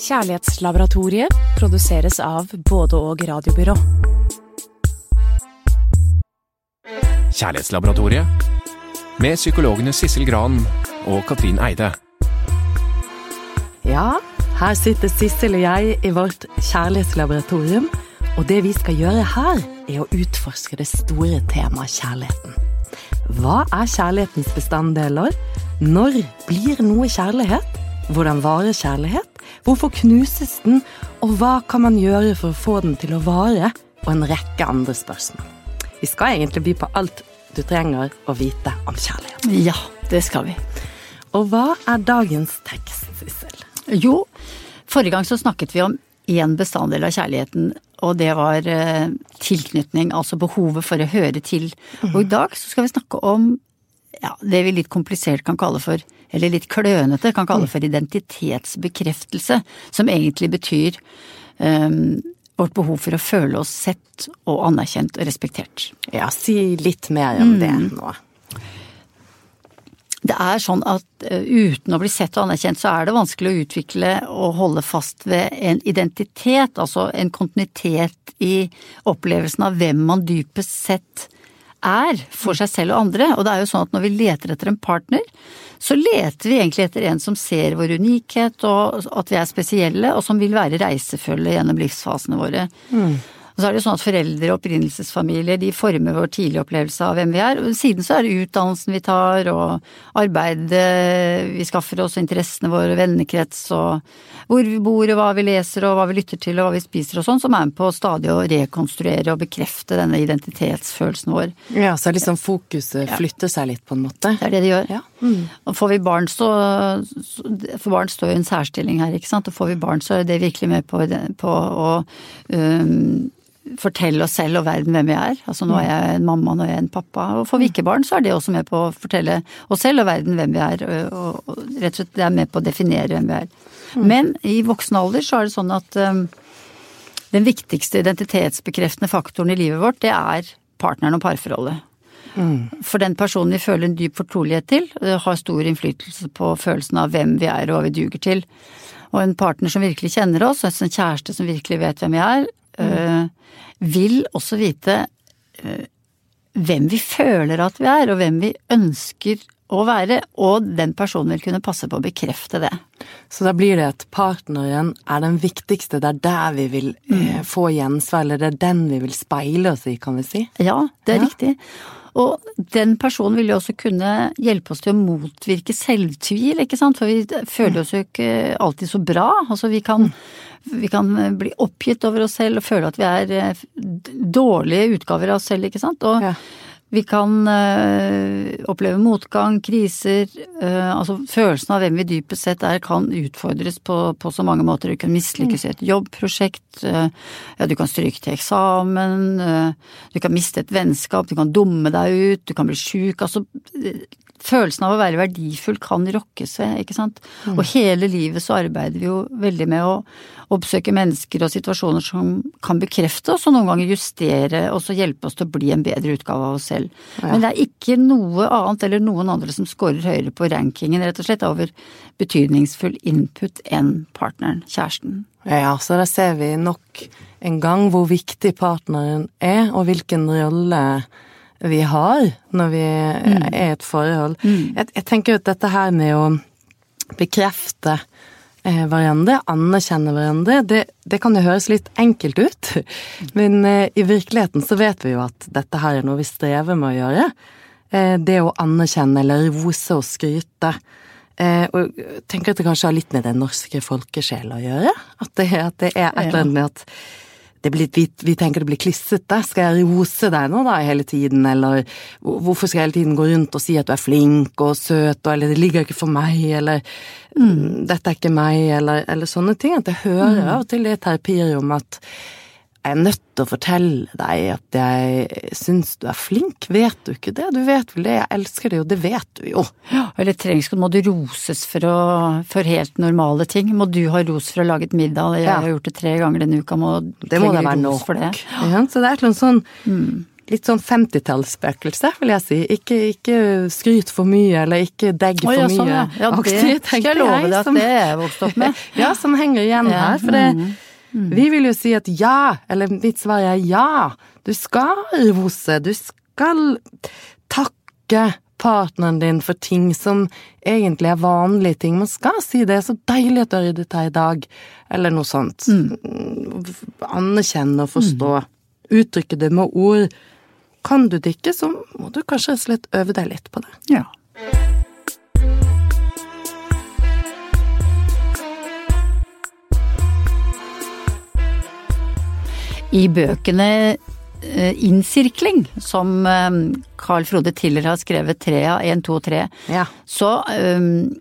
Kjærlighetslaboratoriet produseres av både og radiobyrå. Kjærlighetslaboratoriet med psykologene Sissel Gran og Katrin Eide. Ja, her sitter Sissel og jeg i vårt kjærlighetslaboratorium, og det vi skal gjøre her, er å utforske det store temaet kjærligheten. Hva er kjærlighetens bestanddeler? Når blir noe kjærlighet? Hvordan varer kjærlighet? Hvorfor knuses den? Og hva kan man gjøre for å få den til å vare? Og en rekke andre spørsmål. Vi skal egentlig by på alt du trenger å vite om kjærlighet. Ja, det skal vi. Og hva er dagens tekst, Sissel? Jo, forrige gang så snakket vi om én bestanddel av kjærligheten, og det var eh, tilknytning, altså behovet for å høre til. Og i dag så skal vi snakke om ja, det vi litt komplisert kan kalle for, eller litt klønete kan kalle for identitetsbekreftelse, som egentlig betyr um, vårt behov for å føle oss sett og anerkjent og respektert. Ja, si litt mer om det nå. Det er sånn at uh, uten å bli sett og anerkjent, så er det vanskelig å utvikle og holde fast ved en identitet, altså en kontinuitet i opplevelsen av hvem man dypest sett er for seg selv og andre. Og det er jo sånn at når vi leter etter en partner, så leter vi egentlig etter en som ser vår unikhet og at vi er spesielle, og som vil være reisefølge gjennom livsfasene våre. Mm. Og så er det jo sånn at foreldre og opprinnelsesfamilier de former vår tidlige opplevelse av hvem vi er. Og siden så er det utdannelsen vi tar, og arbeidet vi skaffer oss, og interessene våre, vennekrets, og hvor vi bor, og hva vi leser, og hva vi lytter til, og hva vi spiser og sånn, som er med på stadig å rekonstruere og bekrefte denne identitetsfølelsen vår. Ja, så liksom fokuset flytter seg litt, på en måte. Det er det det gjør. Ja. Mm. Og får vi barn, så For barn står jo i en særstilling her, ikke sant. Og får vi barn, så er det virkelig med på, på å um, fortelle oss selv og verden hvem vi er. Altså nå er jeg en mamma, nå er jeg en pappa. Og får vi ikke barn, så er det også med på å fortelle oss selv og verden hvem vi er. Og, og rett og slett det er med på å definere hvem vi er. Men i voksen alder så er det sånn at um, den viktigste identitetsbekreftende faktoren i livet vårt, det er partneren og parforholdet. Mm. For den personen vi føler en dyp fortrolighet til, har stor innflytelse på følelsen av hvem vi er og hva vi duger til. Og en partner som virkelig kjenner oss, en kjæreste som virkelig vet hvem vi er, mm. vil også vite hvem vi føler at vi er, og hvem vi ønsker å være, og den personen vil kunne passe på å bekrefte det. Så da blir det at partneren er den viktigste, det er der vi vil mm. eh, få gjensvar, eller det er den vi vil speile oss i, kan vi si? Ja, det er ja. riktig. Og den personen vil jo også kunne hjelpe oss til å motvirke selvtvil, ikke sant, for vi føler oss jo ikke alltid så bra. Altså vi kan, vi kan bli oppgitt over oss selv og føle at vi er eh, dårlige utgaver av oss selv, ikke sant. Og ja. Vi kan øh, oppleve motgang, kriser, øh, altså følelsen av hvem vi dypest sett er kan utfordres på, på så mange måter. Du kan mislykkes i et jobbprosjekt, øh, ja du kan stryke til eksamen, du kan miste et vennskap, du kan dumme deg ut, du kan bli sjuk. Altså følelsen av å være verdifull kan rokkes ved, ikke sant. Mm. Og hele livet så arbeider vi jo veldig med å oppsøke mennesker og situasjoner som kan bekrefte oss, og noen ganger justere og så hjelpe oss til å bli en bedre utgave av oss selv. Ja. Men det er ikke noe annet eller noen andre som scorer høyere på rankingen, rett og slett, over betydningsfull input enn partneren, kjæresten. Ja, så da ser vi nok en gang hvor viktig partneren er, og hvilken rolle vi har når vi mm. er i et forhold. Mm. Jeg, jeg, tenker at dette her med å bekrefte eh, hverandre, anerkjenne hverandre, det, det, kan jo høres litt enkelt ut. Men eh, i virkeligheten så vet vi jo at dette her er noe vi strever med å gjøre. Eh, det å anerkjenne eller rose og skryte. Eh, og tenker at det kanskje har litt med den norske folkesjela å gjøre. At det, at det er et eller annet med at blir, vi, vi, tenker det blir klissete. Skal jeg rose deg nå da hele tiden, eller hvorfor skal jeg hele tiden gå rundt og si at du er flink og søt, og, eller det ligger ikke for meg, eller mm. dette er ikke meg, eller, eller sånne ting. At jeg hører mm. av og til det i om at jeg er nødt til å fortelle deg at jeg syns du er flink. Vet du ikke det? Du vet vel det, jeg elsker det jo, det vet du jo. Ja, eller trengs Må du roses for, å, for, helt normale ting? Må du ha ros for å lage et middag? Jeg ja. har gjort det tre ganger denne uka, må Det må da være nok. For det. Ja. så det er et sånn mm. litt sånn 50-tallsspøkelse, vil jeg si. Ikke, ikke skryt for mye, eller ikke degg for oh, ja, sånn, ja. Ja, det skal jeg love deg at det er jeg vokst opp med. ja, som henger igjen her. For det, Mm. Vi vil jo si at ja, eller mitt svar er ja. Du skal rose, du skal takke partneren din for ting som egentlig er vanlige ting. Man skal si det så deilig at du har ryddet her i dag, eller noe sånt. Mm. Anerkjenne og forstå. Uttrykke det med ord. Kan du det ikke, så må du kanskje slett øve deg litt på det. Ja. I bøkene eh, Innsirkling, som eh, Carl Frode Tiller har skrevet tre av, én, to og tre, Ja. så um,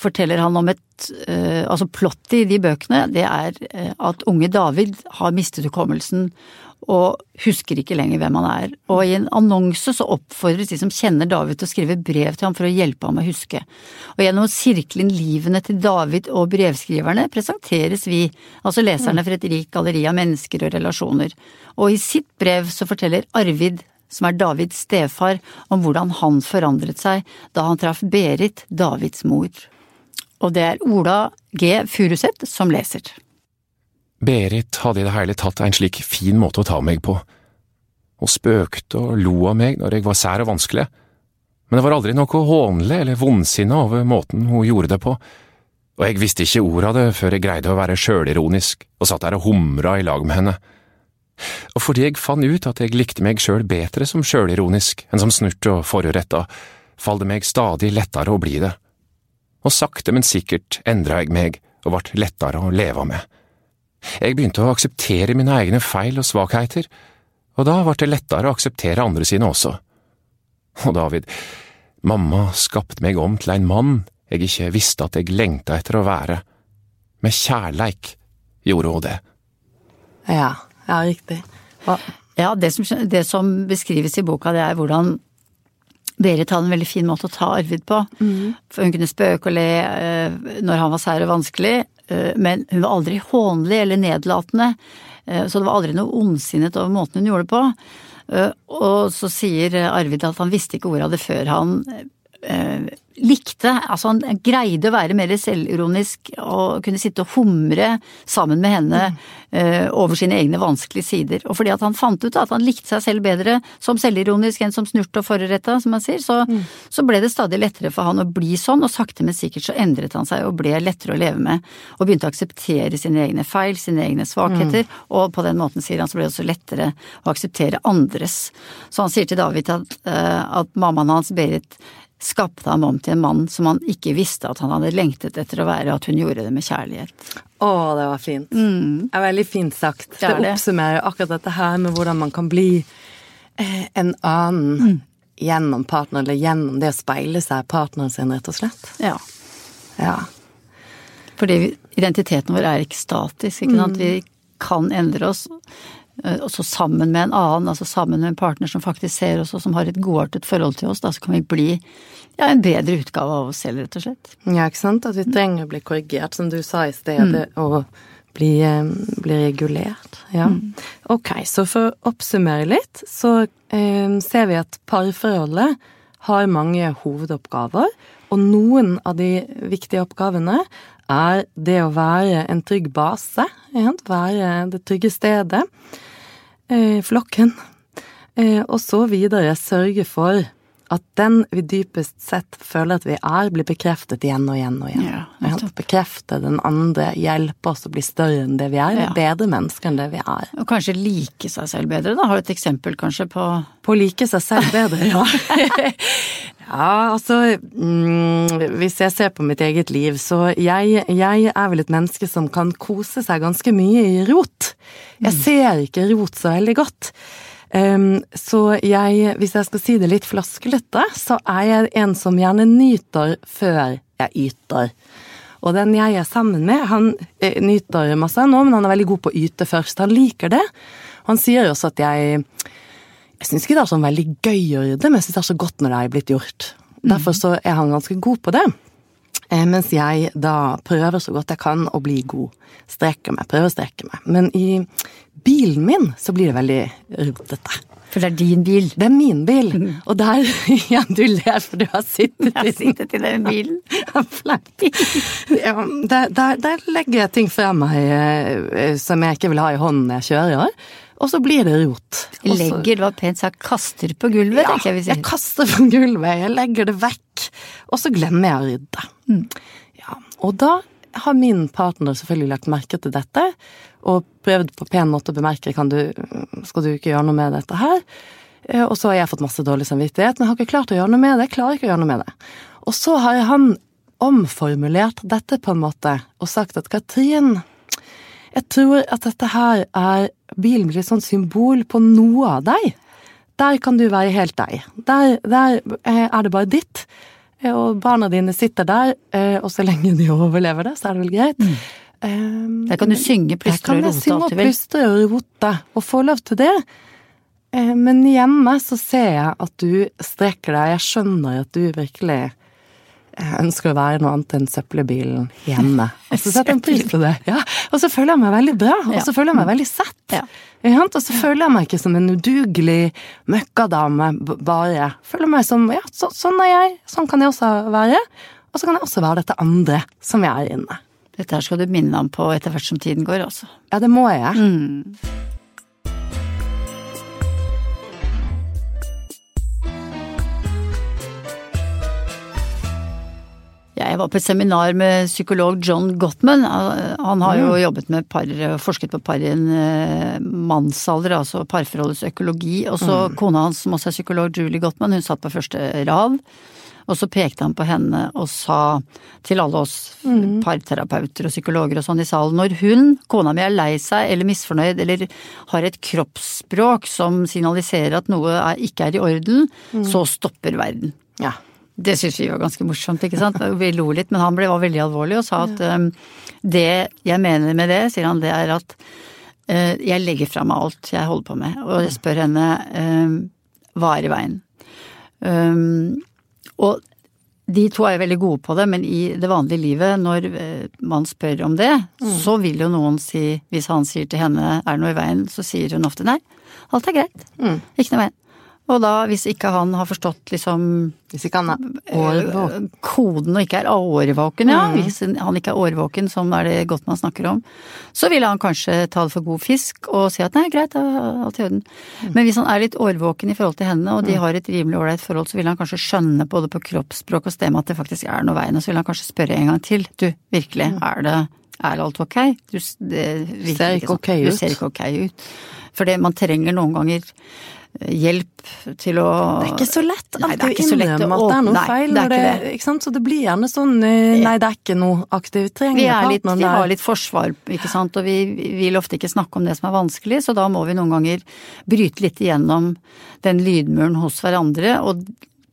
forteller han om et uh, Altså plottet i de bøkene, det er at unge David har mistet hukommelsen og husker ikke lenger hvem han er. Og i en annonse så oppfordres de som kjenner David til å skrive brev til ham for å hjelpe ham å huske. Og gjennom å sirkle inn livene til David og brevskriverne presenteres vi, altså leserne, for et rikt galleri av mennesker og relasjoner. Og i sitt brev så forteller Arvid som er Davids stefar, om hvordan han forandret seg da han traff Berit, Davids mor. Og det er Ola G. Furuseth som leser. Berit hadde i det hele tatt en slik fin måte å ta meg på. Hun spøkte og lo av meg når jeg var sær og vanskelig, men det var aldri noe hånlig eller vondsinna over måten hun gjorde det på, og jeg visste ikke ordet av det før jeg greide å være sjølironisk og satt der og humra i lag med henne. Og fordi jeg fant ut at jeg likte meg sjøl bedre som sjølironisk enn som snurt og foruretta, falt det meg stadig lettere å bli det. Og sakte, men sikkert endra jeg meg og ble lettere å leve med. Jeg begynte å akseptere mine egne feil og svakheter, og da ble det lettere å akseptere andre sine også. Og David, mamma skapte meg om til en mann jeg ikke visste at jeg lengta etter å være. Med kjærleik gjorde hun det. Ja, ja riktig. Hva? Ja, det som, det som beskrives i boka, det er hvordan Berit hadde en veldig fin måte å ta Arvid på. For hun kunne spøke og le eh, når han var sær og vanskelig, men hun var aldri hånlig eller nedlatende. Eh, så det var aldri noe ondsinnet over måten hun gjorde det på. Eh, og så sier Arvid at han visste ikke ordet av det før han eh, likte, altså han greide å være mer selvironisk og kunne sitte og humre sammen med henne eh, over sine egne vanskelige sider. Og fordi at han fant ut at han likte seg selv bedre som selvironisk enn som snurt og foruretta, som han sier, så, så ble det stadig lettere for han å bli sånn, og sakte, men sikkert så endret han seg og ble lettere å leve med, og begynte å akseptere sine egne feil, sine egne svakheter, og på den måten, sier han, så ble det også lettere å akseptere andres. Så han sier til David at, eh, at mammaen hans, Berit, skapte ham om til en mann som han ikke visste at han hadde lengtet etter å være, og at hun gjorde det med kjærlighet. Å, det var fint. Det er veldig fint sagt. Det Det det. oppsummerer akkurat dette her med hvordan man kan bli eh, en annen gjennom partner, eller gjennom det å speile seg partneren sin, rett og slett. Ja. Ja. Fordi identiteten vår er ikke statisk, ikke sant. Vi kan endre oss. Eh, Også sammen med en annen, altså sammen med en partner som faktisk ser oss og som har et godartet forhold til oss, da så kan vi bli ja, en bedre utgave av oss selv, rett og slett. ja, ikke sant? At vi trenger å bli korrigert, som du sa i sted, og bli, eh, bli regulert. Ja. Ok, så for å oppsummere litt, så eh, ser vi at parforholdet har mange hovedoppgaver, og noen av de viktige oppgavene er det å være en trygg base, være det trygge stedet, eh, flokken, eh, og så videre sørge for at den vi dypest sett føler at vi er, blir bekreftet igjen og igjen og igjen. Ja? Bekrefte den andre, hjelpe oss å bli større enn det vi er, Ja. bedre mennesker enn det vi er. Og kanskje like seg selv bedre, da. Har du et eksempel kanskje på På å like seg selv bedre, ja. ja, altså mm, Hvis jeg ser på mitt eget liv, så jeg, jeg er vel et menneske som kan kose seg ganske mye i rot. Jeg ser ikke rot så veldig godt. Så jeg, hvis jeg skal si det litt flaskelete, så er jeg en som gjerne nyter før jeg yter. Og den jeg er sammen med, han eh, nyter masse nå, men han er veldig god på å yte først. Han liker det. Han sier også at jeg Jeg syns ikke det er sånn veldig gøy å rydde, men jeg syns det er så godt når det er blitt gjort. Derfor så er han ganske god på det. Eh, Mens jeg da prøver så godt jeg kan å bli god. Strekker meg, prøver å strekke meg. Men i bilen min så blir det veldig rotete. For det er din bil. Det er min bil. Og der Ja, du ler for du har sittet Jeg har sittet i den bilen. Ja, der, der, der legger jeg ting fra meg eh, som jeg ikke vil ha i hånden når jeg kjører, og så blir det rot. Og legger, det var pent sagt, kaster på gulvet, ja, tenker jeg vi sier. jeg kaster på gulvet, jeg legger det vekk, og så glemmer jeg å rydde. Mm. Ja, og da har min partner selvfølgelig lagt merke til dette, og prøvd på pen måte å bemerke kan du, skal du ikke gjøre noe med dette her. Eh, Og så har jeg fått masse dårlig samvittighet, men har ikke klart å gjøre noe med det. Jeg klarer ikke å gjøre noe med det. Og så har han omformulert dette på en måte, og sagt at Katrin, jeg tror at dette her er Bilen blir et sånt symbol på noe av deg. Der kan du være helt deg. Der, der eh, er det bare ditt. Eh, Og barna dine sitter der, eh, og så lenge de overlever det, så er det vel greit. Eh, Der kan du synge, der plystre og jeg rote alt du vil. plystre og rote, og få lov til det. Men hjemme så ser jeg at du strekker deg, jeg skjønner at du virkelig ønsker å være noe annet enn søppelbilen hjemme. Og så setter jeg pris på det. Ja. Og så føler jeg meg veldig bra, og så føler jeg meg veldig sett. Og så føler jeg meg ikke som en udugelig møkkadame, bare. Føler meg som ja, så, sånn er jeg, sånn kan jeg også være. Og så kan jeg også være dette andre som jeg er inne. Dette her skal du minne ham på etter hvert som tiden går, altså. Ja, det må jeg. Mm. Jeg var på et seminar med psykolog John Gottman. Han har jo jobbet med par, forsket på par i en eh, mannsalder, altså parforholdets økologi. Og så kona hans, som også er psykolog, Julie Gottman, hun satt på første rad. Og så pekte han på henne og sa til alle oss parterapeuter og psykologer og sånn i salen, når hun, kona mi, er lei seg eller misfornøyd eller har et kroppsspråk som signaliserer at noe er, ikke er i orden, så stopper verden. Ja. Det syntes vi var ganske morsomt, ikke sant. Vi lo litt, men han ble, var veldig alvorlig og sa at um, det jeg mener med det, sier han, det er at uh, jeg legger fra meg alt jeg holder på med, og jeg spør henne um, hva er i veien. Um, og de to er jo veldig gode på det, men i det vanlige livet, når eh, man spør om det, så vil jo noen si, hvis han sier til henne er det noe i veien, så sier hun ofte nei, alt er greit, ikke noe i veien. Og da, hvis ikke han har forstått liksom Hvis ikke han er årvåken. øh, koden og ikke er årvåken, ja. Hvis han ikke er årvåken, som er det godt man snakker om, så vil han kanskje ta det for god fisk og si at nei, greit, alt i orden. Men hvis han er litt årvåken i forhold til henne, og de har et rimelig ålreit forhold, så vil han kanskje skjønne både på kroppsspråk og stemme at det faktisk er noe veien, og så vil han kanskje spørre en gang til. Du, virkelig, er det er alt ok? Du, det virker Ser ikke sånn. ok Du ut. ser ikke ok ut. For det, man trenger noen ganger eh, hjelp til å Det er ikke så lett det alltid å innrømme at det er noe nei, feil. det er det, ikke det. ikke sant? Så det blir gjerne sånn eh, Nei, det er ikke noe aktivt. Vi, litt, vi har litt forsvar, ikke sant, og vi vil ofte ikke snakke om det som er vanskelig, så da må vi noen ganger bryte litt igjennom den lydmuren hos hverandre, og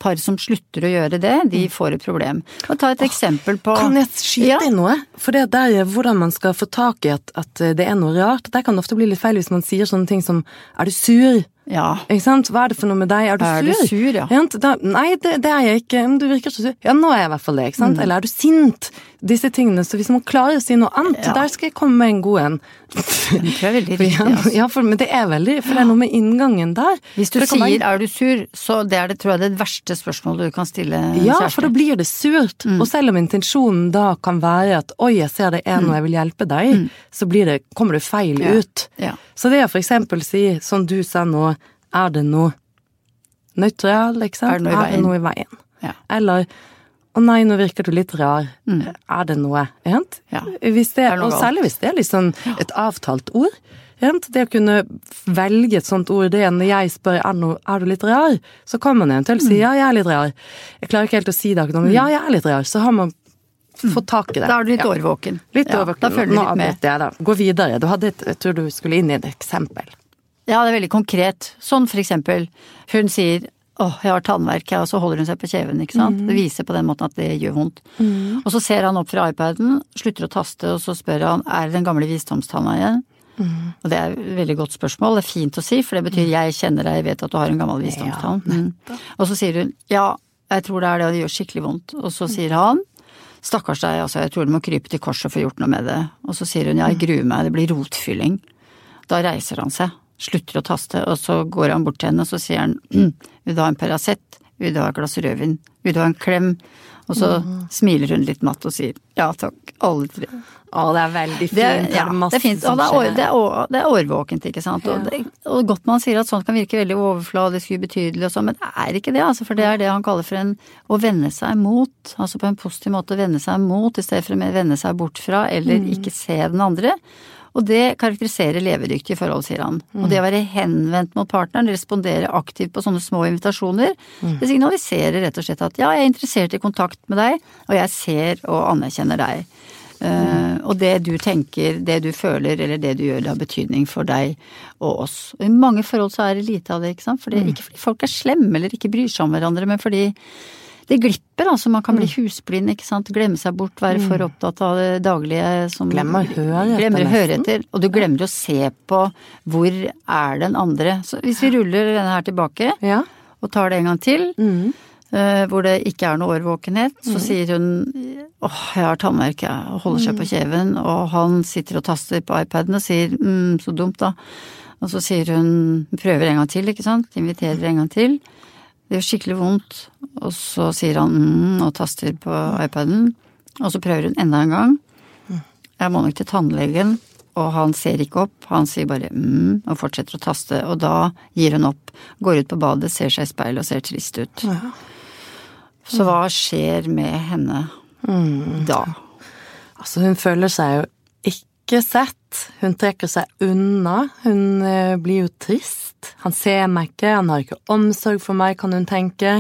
par som slutter å gjøre det, de får et problem. Og ta et eksempel på Kan jeg skyte Ja. inn noe? For det der er hvordan man skal få tak i at, at det er noe rart. Der kan det ofte bli litt feil hvis man sier sånne ting som er du sur? Ja. Ikke sant? Hva er det for noe med deg? Er du Er sur? du sur, ja. Nei, det, det er jeg ikke. Men du virker så sur. Ja, nå er jeg i hvert fall det. ikke Mm. Eller er du sint? Disse tingene. Så hvis man klarer å si noe annet, Ja. der skal jeg komme med en god en. Det er veldig riktig. Altså. ja, for, men det er veldig For det er noe med inngangen der. Hvis du sier være- 'er du sur', så det er det, tror jeg, det verste spørsmålet du kan stille en Ja, for da blir det surt. Og selv om intensjonen da kan være at 'oi, jeg ser det er noe jeg vil hjelpe deg', så blir det, kommer det feil Ja. ut. Ja. Så det å for eksempel si, som du sa nå, er det noe nøytral, ikke sant? Er det noe i veien? noe i veien? Eller å nei, nå virker du litt rar. Er det noe? Ikke? Ja. Hvis det, Er det noe og særlig hvis det er liksom et avtalt ord. ikke? Det å kunne velge et sånt ord, det er når jeg spør er, noe, er du litt rar, så kan man eventuelt si ja, jeg er litt rar. Jeg klarer ikke helt å si det akkurat nå, men ja, jeg er litt rar. Så har man fått tak i det. Da er du litt Ja. årvåken. Litt Ja, overvåken. Da følger du litt med. jeg da. Gå videre. Du hadde et, jeg tror du skulle inn i et eksempel. Ja, det er veldig konkret. Sånn for eksempel, hun sier åh, jeg har tannverk, jeg, og så holder hun seg på kjeven, ikke sant. Det viser på den måten at det gjør vondt. Og så ser han opp fra iPaden, slutter å taste, og så spør han er det den gamle visdomstanna igjen? Og det er et veldig godt spørsmål, det er fint å si, for det betyr jeg kjenner deg, jeg vet at du har en gammel visdomstann. Mm. Og så sier hun ja, jeg tror det er det, og det gjør skikkelig vondt. Og så sier han stakkars deg, altså jeg tror du må krype til korset og få gjort noe med det. Og så sier hun ja, jeg gruer meg, det blir rotfylling. Da reiser han seg, slutter å taste, og så går han bort til henne og så sier han mm, vil du ha en Paracet, vil du ha et glass rødvin, vil du ha en klem? Og så mm. smiler hun litt matt og sier ja takk, alle tre. Å, det er veldig fint. Det er, ja, det er fint. Og det er, det, er, det er, årvåkent, ikke sant. Ja. Og, det, og godt man sier at sånt kan virke veldig overfladisk, ubetydelig og sånn, men det er ikke det, altså. For det er det han kaller for en å vende seg mot. Altså på en positiv måte å vende seg mot, i stedet for å vende seg bort fra, eller mm. ikke se den andre. Og det karakteriserer levedyktige forhold, sier han. Mm. Og det å være henvendt mot partneren, respondere aktivt på sånne små invitasjoner, mm. det signaliserer rett og slett at ja, jeg er interessert i kontakt med deg, og jeg ser og anerkjenner deg. Uh, og det du tenker, det du føler eller det du gjør, det har betydning for deg og oss. Og I mange forhold så er det lite av det, ikke sant. Fordi, mm. Ikke fordi folk er slemme eller ikke bryr seg om hverandre, men fordi det glipper, altså. Man kan bli mm. husblind, ikke sant. Glemme seg bort, være for mm. opptatt av det daglige som Glemmer å høre. Glemmer å høre etter. Og du glemmer å se på hvor er den andre. Så hvis vi ruller denne her tilbake, ja. og tar det en gang til, mm. uh, hvor det ikke er noe årvåkenhet, så mm. sier hun åh, jeg har tannverk, og holder seg på mm. kjeven, og han sitter og taster på iPaden og sier mm, så dumt, da. Og så sier hun, prøver en gang til, ikke sant, inviterer en gang til. Det gjør skikkelig vondt, og så sier han mm og taster på iPaden. Og så prøver hun enda en gang. Jeg må nok til tannlegen, og han ser ikke opp. Han sier bare mm og fortsetter å taste, og da gir hun opp. Går ut på badet, ser seg i speilet og ser trist ut. Ja. Så hva skjer med henne mm. da? Altså, hun føler seg jo ikke sett. Hun trekker seg unna. Hun eh, blir jo trist. Han ser meg ikke, han har ikke omsorg for meg, kan hun tenke.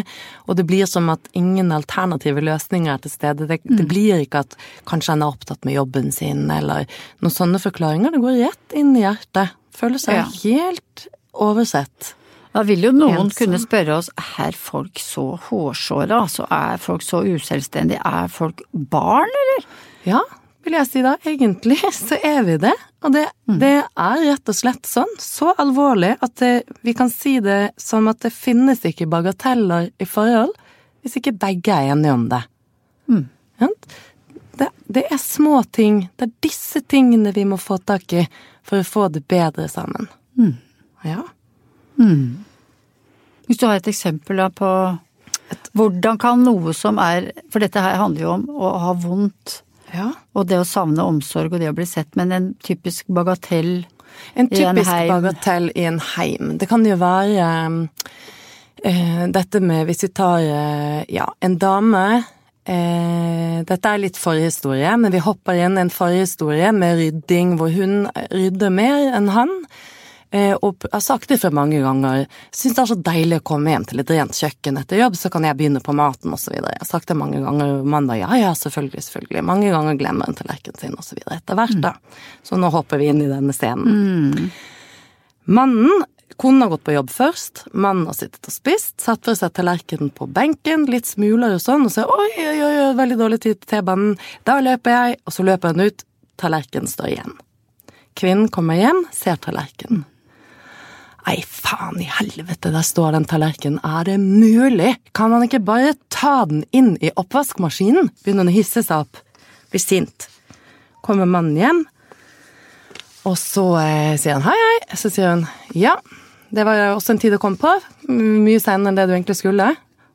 Og det blir som at ingen alternative løsninger er til stede. Det, mm. det blir ikke at kanskje han er opptatt med jobben sin, eller noen sånne forklaringer. Det går rett inn i hjertet. Føler seg ja. helt oversett. Da vil jo noen Ensom. kunne spørre oss er folk så hårsåre, altså er folk så uselvstendige, er folk barn, eller? Ja, vil jeg si da. Egentlig så er vi det. Og det, mm. det er rett og slett sånn, så alvorlig at det, vi kan si det som at det finnes ikke bagateller i forhold hvis ikke begge er enige om det. Mm. Det, det, er små ting. Det er disse tingene vi må få tak i for å få det bedre sammen. Mm. Ja. Mm. Hvis du har et eksempel da på hvordan kan noe som er For dette her handler jo om å ha vondt ja. Og det å savne omsorg og det å bli sett, men en typisk bagatell en typisk bagatell i en heim. Det kan jo være uh, dette med Hvis vi tar uh, ja, en dame uh, Dette er litt forhistorie, men vi hopper inn i en forhistorie med rydding hvor hun rydder mer enn han. Eh, og jeg har sagt det for mange ganger. Syns det er så deilig å komme hjem til et rent kjøkken etter jobb, så kan jeg begynne på maten osv. Jeg har sagt det mange ganger. Mandag ja, ja, selvfølgelig, selvfølgelig. Mange ganger glemmer en tallerkenen sin osv. Etter hvert, da. Så nå hopper vi inn i denne scenen. Mm. Mannen Konen har gått på jobb først, mannen har sittet og spist, satt for seg tallerkenen på benken, litt smuler og sånn, og så oi, oi, oi, veldig dårlig tid til T-banen, da løper jeg, og så løper han ut, tallerkenen står igjen. Kvinnen kommer hjem, ser tallerkenen. Nei, faen i helvete, der står den tallerkenen. Er det mulig? Kan man ikke bare ta den inn i oppvaskmaskinen? Begynner hun å hisse seg opp. Blir sint. Kommer mannen hjem, og så eh, sier han hei, hei. Så sier hun ja, det var også en tid å komme på. Mye senere enn det du egentlig skulle.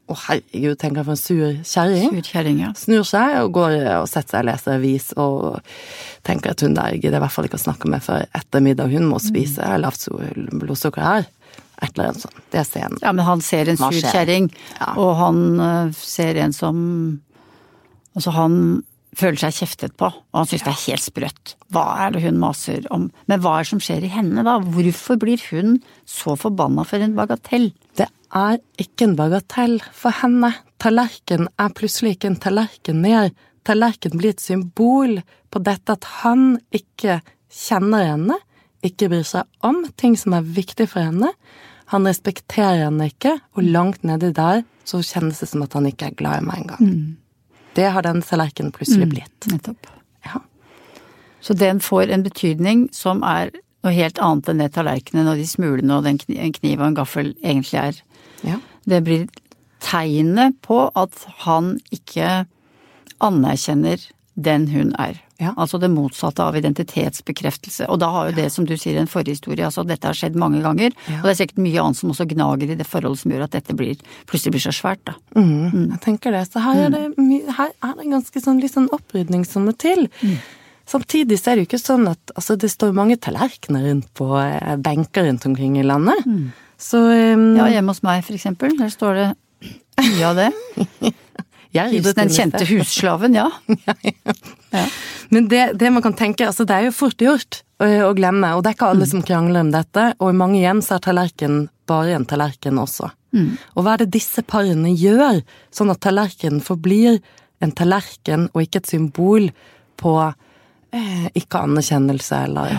Å, herregud, tenker jeg for en sur kjerring. Ja. Snur seg og går og setter seg og leser avis og tenker at hun der gidder i hvert fall ikke å snakke med før etter middag. Hun må spise. mm. lavt blodsukker her. Et eller annet sånt. Det er scenen. Ja, men han ser en sur kjerring, ja. og han uh, ser en som Altså, han føler seg kjeftet på, og han synes det er helt sprøtt. Hva er det hun maser om? Men hva er det som skjer i henne, da? Hvorfor blir hun så forbanna for en bagatell? Det er ikke en bagatell for henne. Tallerken er plutselig ikke en tallerken mer. Tallerken blir et symbol på dette at han ikke kjenner henne, ikke bryr seg om ting som er viktig for henne. Han respekterer henne ikke, og langt nedi der så kjennes det som at han ikke er glad i meg engang. Mm. Det har den tallerkenen plutselig mm, blitt. Nettopp. Ja. Så den får en betydning som er noe helt annet enn det tallerkenen og de smulene og den kniv og en gaffel egentlig er. Ja. Det blir tegnet på at han ikke anerkjenner den hun er. Ja. Altså det motsatte av identitetsbekreftelse. Og da har jo det, som du sier, en forhistorie. Altså dette har skjedd mange ganger. Ja. Og det er sikkert mye annet som også gnager i det forholdet som gjør at dette blir, plutselig blir så svært, da. Mm, Jeg tenker det. Så her er det, my- her er det ganske sånn litt sånn opprydning som må til. Samtidig så er det jo ikke sånn at altså det står mange tallerkener rundt på eh, benker rundt omkring i landet. Så um, Ja, hjemme hos meg for eksempel, der står det mye av det. jeg ryddet Den kjente husslaven, ja. ja. Men det, det man kan tenke, altså det er jo fort gjort å, å glemme, og det er ikke alle som krangler om dette, og i mange hjem så er tallerken bare en tallerken også. Og hva er det disse parene gjør, sånn at tallerkenen forblir en tallerken og ikke et symbol på eh, ikke anerkjennelse eller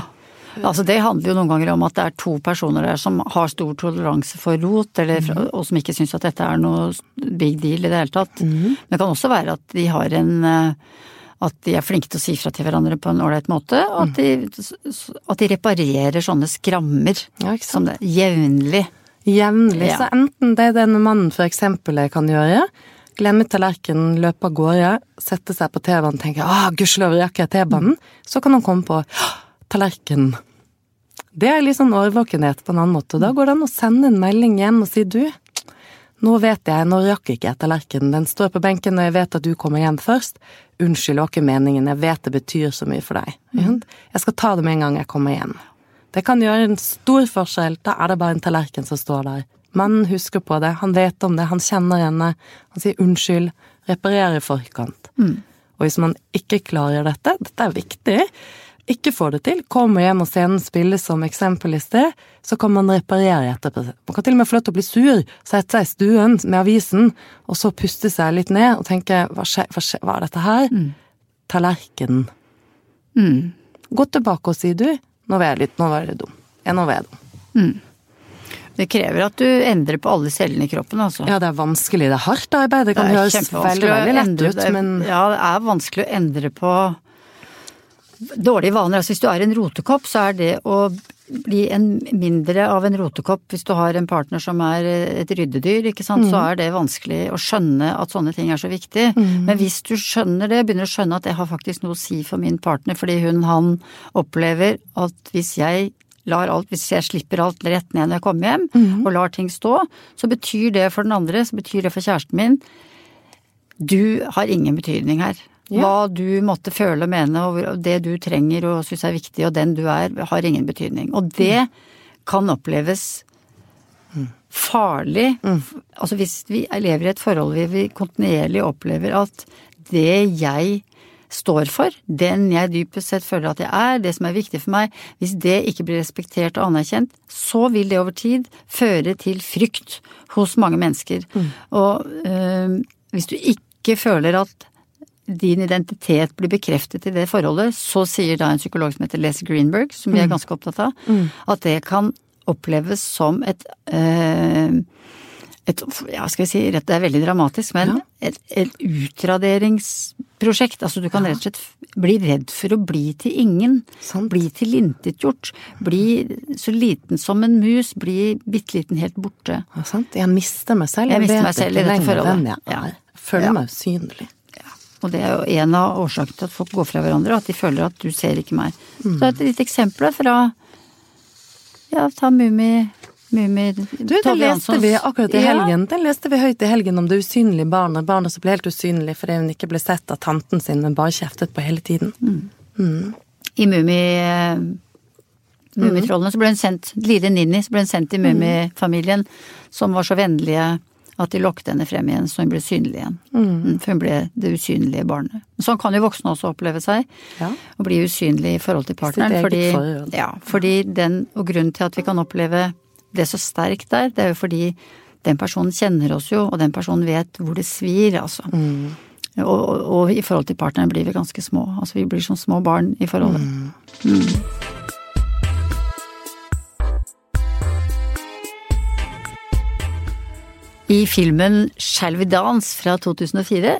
Altså Det handler jo noen ganger om at det er to personer der som har stor toleranse for rot, eller, og som ikke syns at dette er noe big deal i det hele tatt. Men det kan også være at de har en eh, At de er flinke til å si fra til hverandre på en ålreit måte, og at de, at de reparerer sånne skrammer Ja, som det jevnlig. Jevnlig. Ja. Så enten det den mannen for eksempel kan gjøre, glemme tallerkenen, løpe av gårde, sette seg på T-banen og tenke 'Å, gudskjelov rakk jeg T-banen', så kan han komme på tallerkenen. Det er litt sånn årvåkenhet på en annen måte. Da går det an å sende en melding hjem og si 'du, nå vet jeg, nå rakk ikke jeg tallerkenen, den står på benken og jeg vet at du kommer hjem først'. Unnskyld, det var ikke meningen, jeg vet det betyr så mye for deg. Mm. Jeg skal ta det med en gang jeg kommer hjem. Det kan gjøre en stor forskjell. Da er det bare en tallerken som står der. Mannen husker på det, han vet om det, han kjenner henne. Han sier unnskyld, reparerer i forkant. Og hvis man ikke klarer dette, dette er viktig, ikke får det til, kommer hjem og scenen spilles som eksempel i sted, så kan man reparere etterpå. Man kan til og med få lov til å bli sur, sette seg i stuen med avisen, og så puste seg litt ned og tenke hva, skje, hva, skje, hva er dette her? Tallerkenen. Gå tilbake og si du, nå var jeg litt, nå var jeg dum. Ja, nå var jeg dum. Det krever at du endrer på alle cellene i kroppen, altså. Ja, det er vanskelig, det er hardt arbeid, det kan Det høres veldig, veldig lett ut, men Ja, det er vanskelig å endre på dårlige vaner. Altså hvis du er en rotekopp, så er det å bli en mindre av en rotekopp hvis du har en partner som er et ryddedyr, ikke sant, Mm. så er det vanskelig å skjønne at sånne ting er så viktig. Men hvis du skjønner det, begynner å skjønne at det har faktisk noe å si for min partner, fordi hun, han opplever at hvis jeg lar alt, hvis jeg slipper alt rett ned når jeg kommer hjem, Mm. og lar ting stå, så betyr det for den andre, så betyr det for kjæresten min, du har ingen betydning her. Ja. Hva du måtte føle og mene, og det du trenger og syns er viktig, og den du er, har ingen betydning. Og det kan oppleves farlig. Altså hvis vi lever i et forhold hvor vi kontinuerlig opplever at det jeg står for, den jeg dypest sett føler at jeg er, det som er viktig for meg, hvis det ikke blir respektert og anerkjent, så vil det over tid føre til frykt hos mange mennesker. Og øh, hvis du ikke føler at din identitet blir bekreftet i det forholdet, så sier da en psykolog som heter Les Greenberg, som vi er ganske opptatt av, at det kan oppleves som et øh, et, ja, skal vi si, det er veldig dramatisk, men et, et utraderingsprosjekt. Altså du kan rett og slett bli redd for å bli til ingen. Sant. Bli tilintetgjort. Bli så liten som en mus. Bli bitte liten helt borte. Ja, sant? Jeg mister meg selv. Jeg mister meg selv i dette forholdet. jeg er. Føler Ja. meg usynlig. Og det er jo en av årsakene til at folk går fra hverandre, at de føler at du ser ikke meg. Så det er et lite eksempel fra ja, ta Mummi Mummi Du, det leste vi akkurat i Ja. helgen. Den leste vi høyt i helgen om det usynlige barnet. Barnet som ble helt usynlig fordi hun ikke ble sett av tanten sin, men bare kjeftet på hele tiden. i Mummi Mummitrollene så ble hun sendt, lille Ninni, så ble hun sendt til Mummifamilien, som var så vennlige at de lokket henne frem igjen så hun ble synlig igjen. Mm, For hun ble det usynlige barnet. Sånn kan jo voksne også oppleve seg. Ja. Å bli usynlig i forhold til partneren. Fordi, forhold. ja, fordi den, og grunnen til at vi kan oppleve det så sterkt der, det er jo fordi den personen kjenner oss jo, og den personen vet hvor det svir, altså. Og, og, og i forhold til partneren blir vi ganske små. Altså vi blir som små barn i forholdet. I filmen Shall We Dance fra 2004,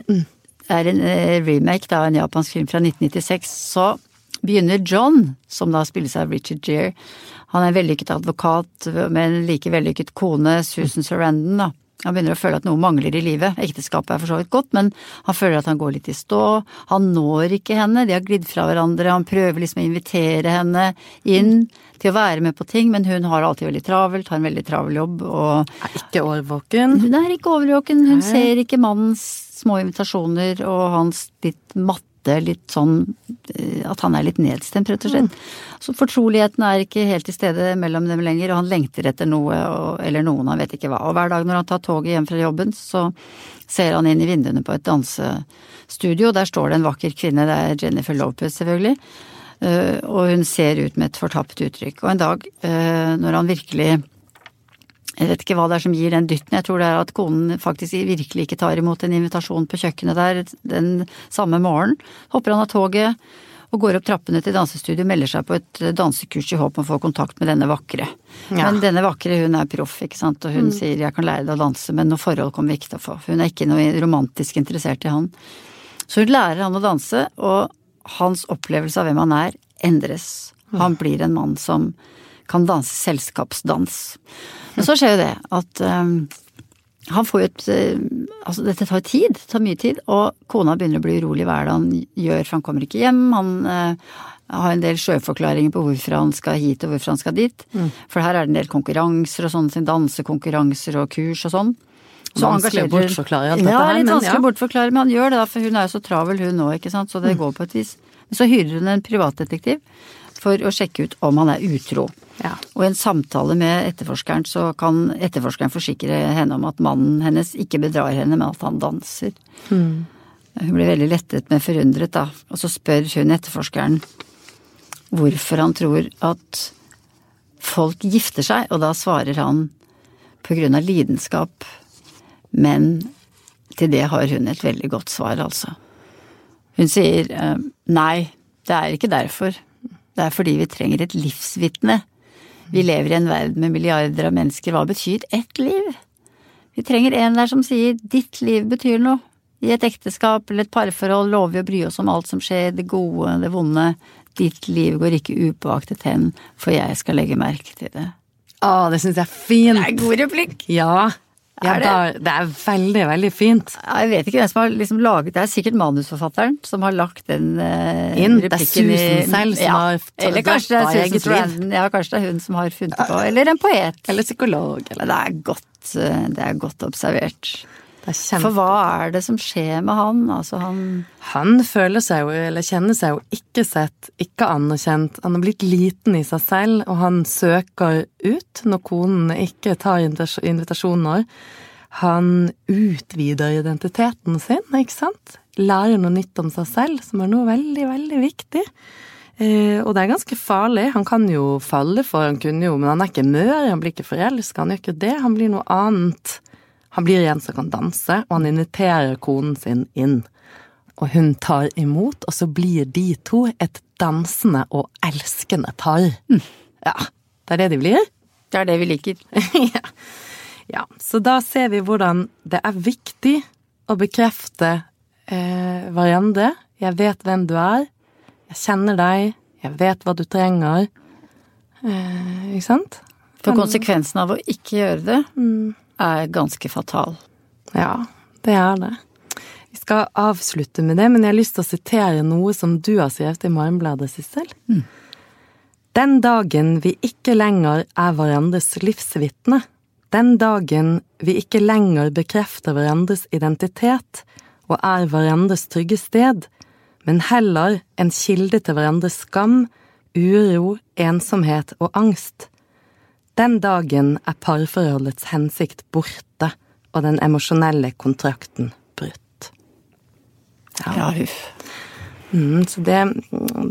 er en eh, remake av en japansk film fra 1996, så begynner John, som da spilles av Richard Gere, han er en vellykket advokat med en like vellykket kone, Susan Sarandon, da. Han begynner å føle at noe mangler i livet. Ekteskapet er for så vidt godt, men han føler at han går litt i stå. Han når ikke henne, de har glidd fra hverandre. Han prøver liksom å invitere henne inn til å være med på ting, men hun har alltid veldig travelt, har en veldig travel jobb og Er ikke årvåken. Hun er ikke overvåken, hun ser ikke mannens små invitasjoner og hans litt matte, litt sånn eh, At han er litt nedstemt, rett og slett. Så fortroligheten er ikke helt til stede mellom dem lenger, og han lengter etter noe og, eller noen, han vet ikke hva. Og hver dag når han tar toget hjem fra jobben, så ser han inn i vinduene på et dansestudio. og Der står det en vakker kvinne, det er Jennifer Lopez selvfølgelig. Eh, og hun ser ut med et fortapt uttrykk. Og en dag eh, når han virkelig jeg vet ikke hva det er som gir den dytten. Jeg tror det er at konen faktisk virkelig ikke tar imot en invitasjon på kjøkkenet der den samme morgenen. Hopper han av toget og går opp trappene til dansestudio, melder seg på et dansekurs i håp om å få kontakt med denne vakre. Ja. Men denne vakre, hun er proff, ikke sant, og hun sier 'jeg kan lære deg å danse', men noe forhold kommer vi ikke til å få. Hun er ikke noe romantisk interessert i han. Så hun lærer han å danse, og hans opplevelse av hvem han er, endres. Han blir en mann som kan danse selskapsdans. Men så skjer jo det at um, han får jo et eh, Altså, dette tar tid. Det tar mye tid. Og kona begynner å bli urolig hva er det han gjør, for han kommer ikke hjem. Han uh, har en del sjøforklaringer på hvorfor han skal hit og hvorfor han skal dit. For her er det en del konkurranser og sånne ting. Dansekonkurranser og kurs og sånn. Så Vanskelig å bortforklare alt dette ja, her, litt men vanskelig ja. bortforklare, men han gjør det da, for hun er jo så travel hun nå, ikke sant, så det går på et vis. Men så hyrer hun en privatdetektiv for å sjekke ut om han er utro. Ja. Og i en samtale med etterforskeren så kan etterforskeren forsikre henne om at mannen hennes ikke bedrar henne, men at han danser. Hun blir veldig lettet, men forundret, da. Og så spør hun etterforskeren hvorfor han tror at folk gifter seg, og da svarer han på grunn av lidenskap. Men til det har hun et veldig godt svar, altså. Hun sier eh, nei, det er ikke derfor. Det er fordi vi trenger et livsvitne. Vi lever i en verden med milliarder av mennesker. Hva betyr ett liv? Vi trenger en der som sier ditt liv betyr noe. I et ekteskap eller et parforhold lover vi å bry oss om alt som skjer, det gode, det vonde. Ditt liv går ikke upåaktet hen, for jeg skal legge merke til det. Å, det syns jeg er fint. Det er en god replikk! Ja. Ja Er det? Da, det er veldig, veldig fint. Jeg vet ikke hvem som har liksom laget Det er sikkert manusforfatteren som har lagt den uh, Inn. Det er Susan i- selv som ja. har Eller kanskje det er Susan liv. Ja, kanskje det er hun som har funnet på. Eller en poet. Eller psykolog. Eller. Det er godt, eh, det er godt observert. For hva er det som skjer med han? Altså han Han føler seg jo, eller kjenner seg jo ikke sett, ikke anerkjent. Han har blitt liten i seg selv, og han søker ut når konen ikke tar invitasjoner. Han utvider identiteten sin, ikke sant? Lærer noe nytt om seg selv, som er noe veldig, veldig viktig. Eh, og det er ganske farlig. Han kan jo falle for, han kunne jo, men han er ikke mør, han blir ikke forelska, han gjør ikke det. Han blir noe annet. Han blir en som kan danse, og han inviterer konen sin inn. Og hun tar imot, og så blir de to et dansende og elskende par. Ja, det er det de blir. Det er det vi liker. ja. ja. Så da ser vi hvordan det er viktig å bekrefte eh, hverandre. Jeg vet hvem du er. Jeg kjenner deg. Jeg vet hva du trenger. Eh, ikke sant? For konsekvensen av å ikke gjøre det er ganske fatal. Ja, det er det. Vi skal avslutte med det, men jeg har lyst til å sitere noe som du har skrevet i Morgenbladet, Sissel. Den dagen vi ikke lenger er hverandres livsvitne, den dagen vi ikke lenger bekrefter hverandres identitet og er hverandres trygge sted, men heller en kilde til hverandres skam, uro, ensomhet og angst, den dagen er parforholdets hensikt borte og den emosjonelle kontrakten brutt. Ja, huff. Mm, så det,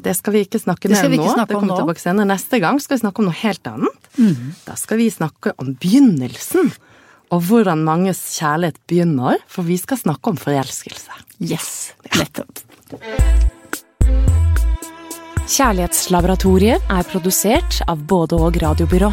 det skal vi ikke snakke Det mer om vi nå. det kommer nå. tilbake senere. Neste gang skal vi snakke om noe helt annet. Da skal vi snakke om begynnelsen, og hvordan manges kjærlighet begynner, for vi skal snakke om forelskelse. Yes, nettopp. Kjærlighetslaboratoriet er produsert av både og radiobyrå.